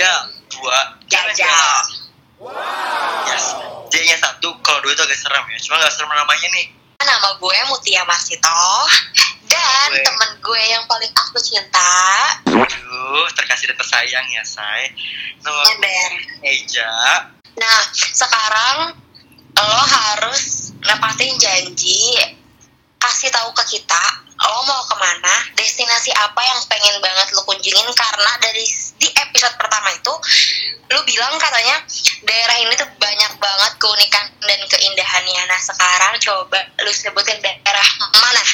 Ya, dua. Jajal. Yes. J-nya satu, kalau dua itu agak serem ya. Cuma gak serem namanya nih. Nama gue Mutia Marsito dan Gue. temen gue yang paling aku cinta Aduh, terkasih dan tersayang ya, Say. Nama gue Ember. Eja. Nah, sekarang lo harus nepatin janji kasih tahu ke kita lo mau ke mana, destinasi apa yang pengen banget lo kunjungin karena dari di episode pertama itu lo bilang katanya daerah ini tuh banyak banget keunikan dan keindahannya. Nah sekarang coba lo sebutin daerah mana?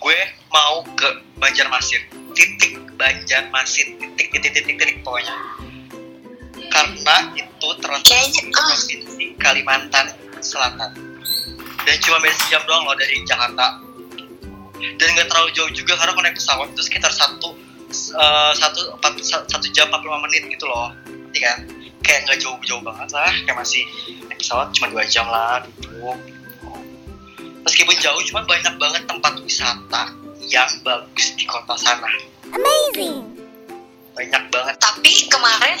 Gue mau ke Banjarmasin. Titik Banjarmasin. Titik, titik, titik, titik pokoknya. Karena itu terletak di. Provinsi Kalimantan Selatan. Dan cuma beda sejam doang loh dari Jakarta. Dan nggak terlalu jauh juga karena kalau naik pesawat itu sekitar satu eh, satu empat satu jam 45 menit gitu loh. Nanti kan kayak nggak jauh-jauh banget lah, kayak masih naik pesawat cuma dua jam lah duduk. Meskipun jauh, cuma banyak banget tempat wisata yang bagus di kota sana. Amazing! Banyak banget. Tapi kemarin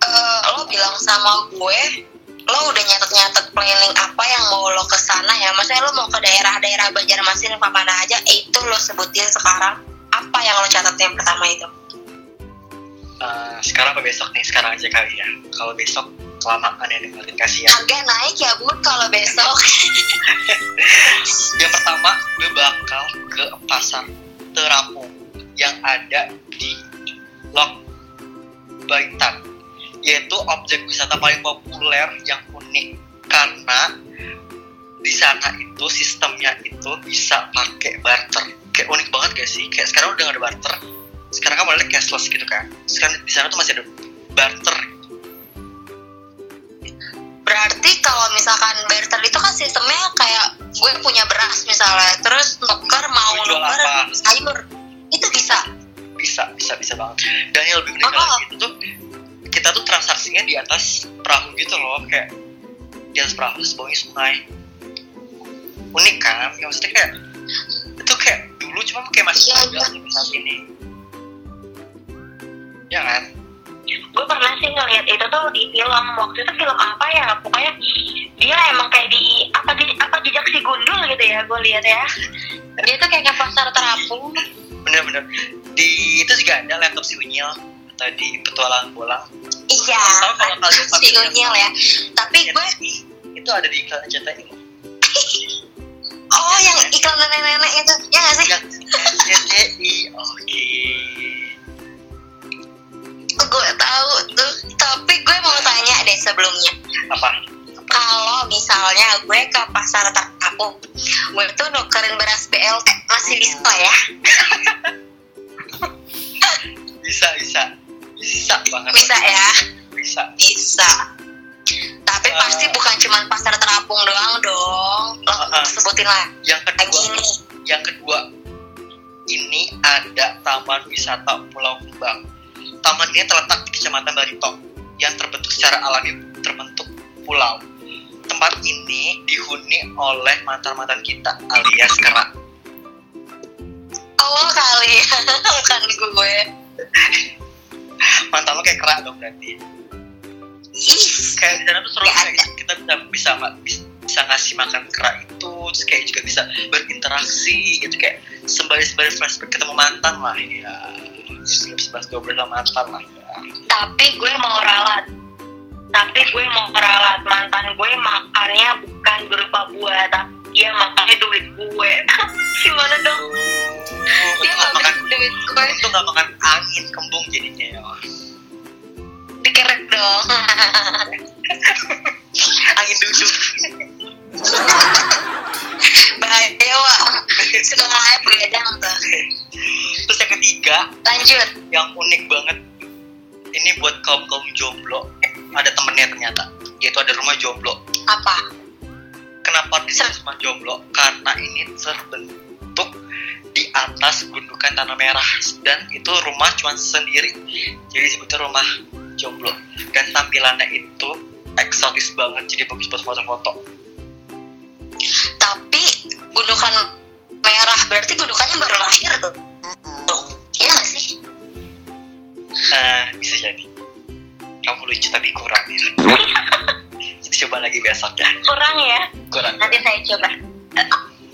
eh, lo bilang sama gue lo udah nyatet-nyatet planning apa yang mau lo ke sana ya maksudnya lo mau ke daerah-daerah Banjarmasin apa mana aja itu lo sebutin sekarang apa yang lo catat yang pertama itu Eh, sekarang apa besok nih? Sekarang aja kali ya. Kalau besok kelamaan ya dengerin kasihan. agak naik ya bun kalau besok Yang pertama, gue bakal ke pasar terapung yang ada di Lok Baitan, yaitu objek wisata paling populer yang unik karena di sana itu sistemnya itu bisa pakai barter. Kayak unik banget gak sih? Kayak sekarang udah gak ada barter. Sekarang kan mulai cashless gitu kan. Sekarang di sana tuh masih ada barter. berarti kalau misalkan barter itu kan sistemnya kayak gue punya beras misalnya terus nuker mau nuker sayur itu bisa bisa bisa bisa banget dan yang lebih unik Oh. lagi itu tuh kita tuh transaksinya di atas perahu gitu loh kayak di atas perahu terus bawahnya sungai. Unik kan? Ya, maksudnya kayak itu kayak dulu cuma kayak masih Iya, ada iya. saat ini. Ya kan? Gue pernah sih ngeliat itu tuh di film. Waktu itu film apa ya? Pokoknya dia emang kayak di apa di apa jejak si gundul gitu ya gue lihat ya. Dia tuh kayak pasar terapung. Bener-bener. Di itu juga ada laptop si Unyil atau di petualangan bolang iya Tahu kalau kalian si unyil ya. tapi gue itu ada di iklan CTI oh yang iklan nenek-nenek itu ya nggak sih? CTI oke. Gue tahu tuh tapi gue mau tanya deh sebelumnya. Apa? Kalau misalnya gue ke pasar terapung gue tuh nukerin beras BLT masih bisa ya bisa bisa. Bisa banget. Bisa ya? Bisa. Bisa. Tapi Eh. pasti bukan cuma pasar terapung doang dong. Lo Uh-uh. sebutin lah. Yang lagi kedua ini yang kedua ini ada Taman Wisata Pulau Kembang. Taman ini terletak di Kecamatan Barito yang terbentuk secara alami terbentuk pulau. Tempat ini dihuni oleh mantan-mantan kita alias kerak oh kali. Bukan gue mantan lo kayak kerak dong berarti. Kayak di sana tuh seru kayak kita bisa bisa bisa ngasih makan kerak itu terus kayak juga bisa berinteraksi gitu kayak sembari sembari flashback ketemu mantan lah ya. Sebelas dua belas mantan lah ya. tapi gue mau ralat. Tapi gue mau ralat. Mantan gue makannya bukan berupa buah tapi dia makannya duit gue. Gimana dong? Dia Itu nggak ngambil makan duit gue. Itu nggak makan angin kembung jadinya ya. Dikerek dong. Angin duduk. Bahaya wah suka ngelayak begadang tuh terus yang ketiga lanjut. yang unik banget ini buat kaum kaum jomblo. Ada temennya ternyata. Yaitu ada rumah jomblo. Apa kenapa disebut rumah jomblo karena ini terbentuk di atas gundukan tanah merah dan itu rumah cuma sendiri. Jadi disebutnya rumah jomblo. Dan tampilannya itu eksotis banget jadi bagus buat foto-foto. Tapi gundukan merah berarti gundukannya baru lahir tuh? Tuh, iya gak sih? Nah, bisa jadi. Kamu lucu tapi kurang coba lagi besok ya. kurang ya Kurang. nanti saya coba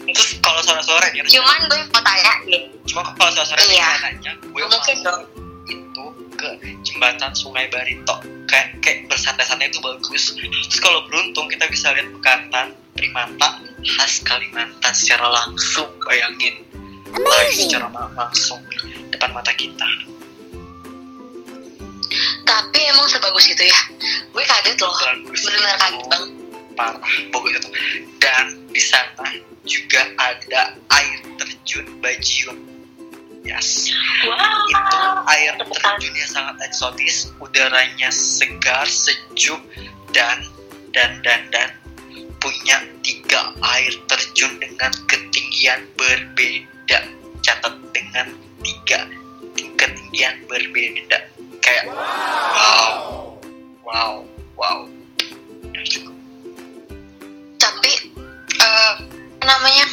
Terus kalau sore-sore nih, Cuman gue mau tanya nih, cuma kalau sore-sore Iya. nanya, gue mungkin mau dong. itu ke jembatan Sungai Barito. Kayak kayak bersantai-santai itu bagus. Terus kalau beruntung kita bisa lihat bekantan primata khas Kalimantan secara langsung. Bayangin live secara langsung depan mata kita. Tapi emang sebagus itu ya? Gue kaget loh. Bagus. Bener-bener kaget banget. parah bagus itu dan di sana juga ada air terjun Bajiun yes wow itu air terjun yang sangat eksotis udaranya segar sejuk dan dan dan dan punya tiga air terjun dengan ketinggian berbeda catat dengan tiga ketinggian berbeda kayak wow wow wow. Tapi eh, apa namanya?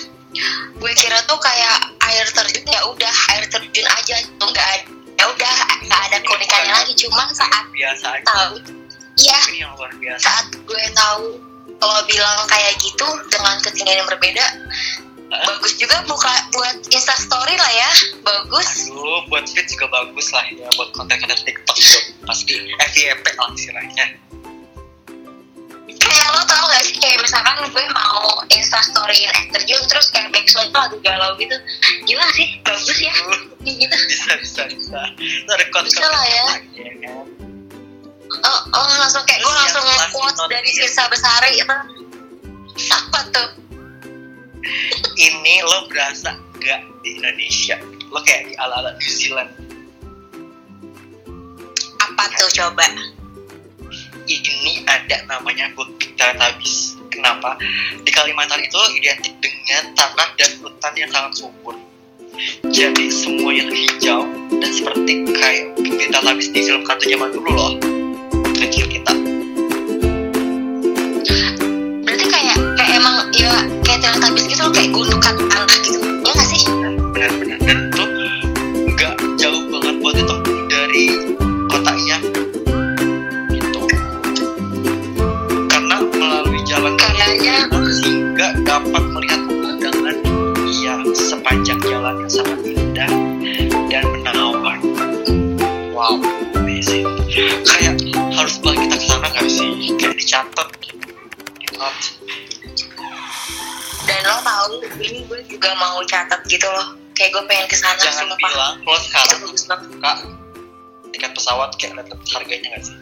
Gue kira tuh kayak air terjun ya udah air terjun aja tuh nggak ada ya udah nggak ada keunikannya lagi. Cuman saat biasa aja. tahu iya ini yang luar biasa. saat gue tahu kalau bilang kayak gitu dengan ketinggian yang berbeda bagus juga buka buat instastory lah ya bagus Aduh, buat fit juga bagus lah ya buat konten-konten TikTok juga pasti FYP lah istilahnya. kayak lo tau gak sih kayak misalkan gue mau instastoryin air terjun terus kayak backsound tuh lagu galau gitu gimana sih bagus ya gitu Bisa bisa bisa. Itu ada konten Bisa lah ya. ya kan? oh, oh langsung kayak gue Yang langsung quotes dari here. Sirsa Besari itu apa tuh Ini lo berasa gak di Indonesia? Lo kayak di ala-ala New Zealand. apa tuh coba Ini ada namanya Bukit Teletubbies. Kenapa? Di Kalimantan itu identik dengan tanah dan hutan yang sangat subur. Jadi semuanya hijau dan seperti kayak Bukit Teletubbies di film kartun zaman dulu loh. Kecil kita. Kayak Teletubbies gitu kayak gundukan tanah gitu. Ya nggak sih? Benar-benar. Dan itu nggak jauh banget buat itu dari kotanya gitu. Karena melalui jalan Kayaknya. sehingga dapat melihat pemandangan yang sepanjang jalan yang sangat indah dan menawan. Wow amazing. Kayak harus banget kita ke sana nggak sih? Kayak dicatat. Gitu. Dan lo tahu ini gue juga mau catat gitu loh. Kayak gue pengen ke sana jangan sumpah. bilang itu sekarang kak tiket pesawat kayak lihat harganya nggak sih?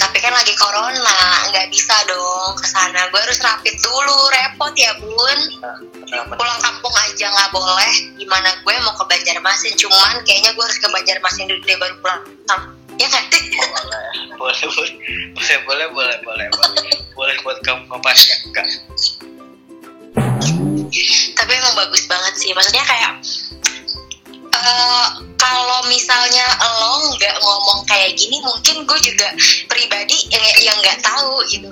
Tapi kan lagi corona nggak bisa dong ke sana gue harus rapid dulu repot ya bun. Kenapa? pulang kampung aja nggak boleh. Gimana gue mau ke Banjarmasin? Cuman kayaknya gue harus ke Banjarmasin dulu deh baru pulang. Ya nggak? Sih boleh boleh. Boleh boleh boleh boleh boleh. Boleh buat kamu ngapasnya enggak. Tapi emang bagus banget sih. Maksudnya kayak eh, kalau misalnya lo nggak ngomong kayak gini mungkin gue juga pribadi yang yang nggak tahu gitu.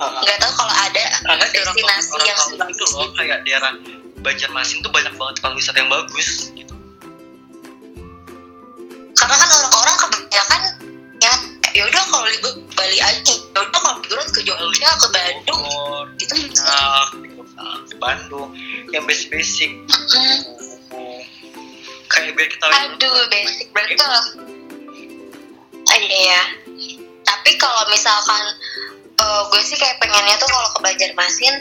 Nggak tahu kalau ada karena destinasi orang yang tahu sebagus itu loh kayak daerah Banjarmasin tuh banyak banget tempat wisata yang bagus gitu. Karena kan orang-orang kebanyakan ya udah kalau libur Bali aja. Ya udah kalau liburan ke Jogja ke Bandung. Bogor, gitu. Nah, ke Bandung. Yang basic basic kayak biar kita aduh basic berarti kalau iya. Ya tapi kalau misalkan eh, gue sih kayak pengennya tuh kalau ke Banjarmasin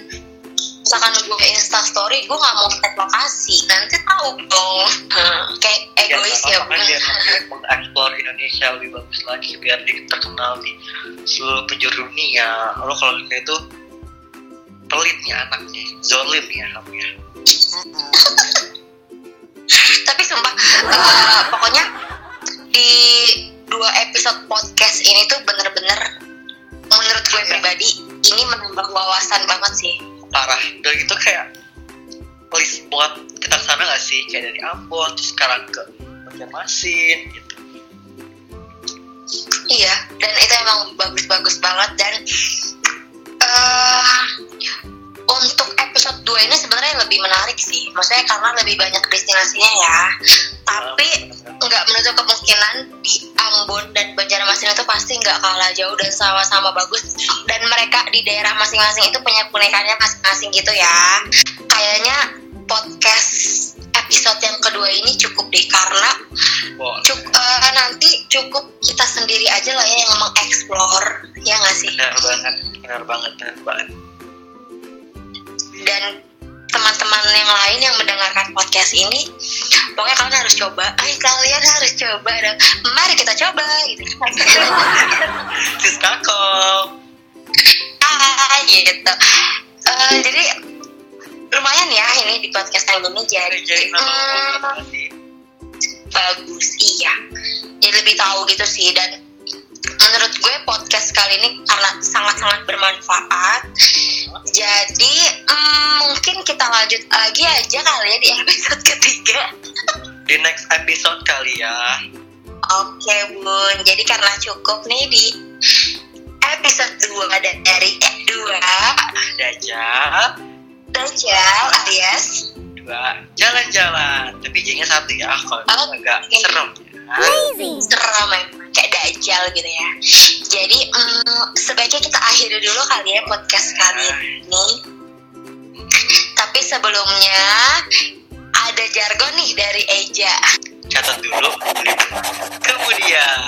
misalkan gue insta story gue nggak mau tag lokasi. Nanti tahu dong. Hmm, kayak egois ya kan biar mengeksplor Indonesia lebih bagus lagi biar dia terkenal di seluruh penjuru dunia. Lo kalau ini tuh pelit nih anaknya zolim ya kamu ya. Tapi sumpah eh, pokoknya di dua episode podcast ini tuh bener-bener menurut gue pribadi ini menambah wawasan banget sih parah udah gitu kayak list buat kita sana gak sih kayak dari Ambon terus sekarang ke Banjarmasin gitu iya dan itu emang bagus-bagus banget dan eh untuk episode 2 ini sebenarnya lebih menarik sih. Maksudnya karena lebih banyak destinasinya ya. Tapi nggak menutup kemungkinan di Ambon dan Banjarmasin itu pasti nggak kalah jauh dan sama-sama bagus. Dan mereka di daerah masing-masing itu punya keunikannya masing-masing gitu ya. Kayaknya podcast episode yang kedua ini cukup deh karena cuk, eh, nanti cukup kita sendiri aja lah ya yang mengeksplor ya nggak sih benar banget, benar banget, benar banget. dan teman-teman yang lain yang mendengarkan podcast ini pokoknya kalian harus coba. Ay kalian harus coba dong. Mari kita coba gitu. Sis kakak. ah gitu. Eh, jadi lumayan ya ini di podcast yang ini jadi Jadi hmm, bagus iya. Jadi lebih tahu gitu sih dan menurut gue podcast kali ini karena sangat-sangat bermanfaat. Jadi hmm, mungkin kita lanjut lagi aja kali ya di episode ketiga. Di next episode kali ya. oke bun. Jadi karena cukup nih di episode 2 dan dari eh, 2 Dajjal Dajjal alias. Dua. Jalan-jalan. Tapi J-nya satu ya. Kalau Oh, itu agak oke. serem serem memang kayak dajjal gitu ya. Jadi mm, sebaiknya kita akhiri dulu kali ya podcast kali ini. Tapi sebelumnya ada jargon nih dari Eja. Catat dulu. Kemudian.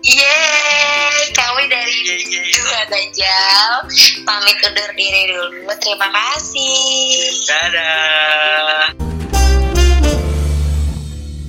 Yeay, kami dari dua dajjal. Pamit undur diri dulu. Terima kasih. Dadah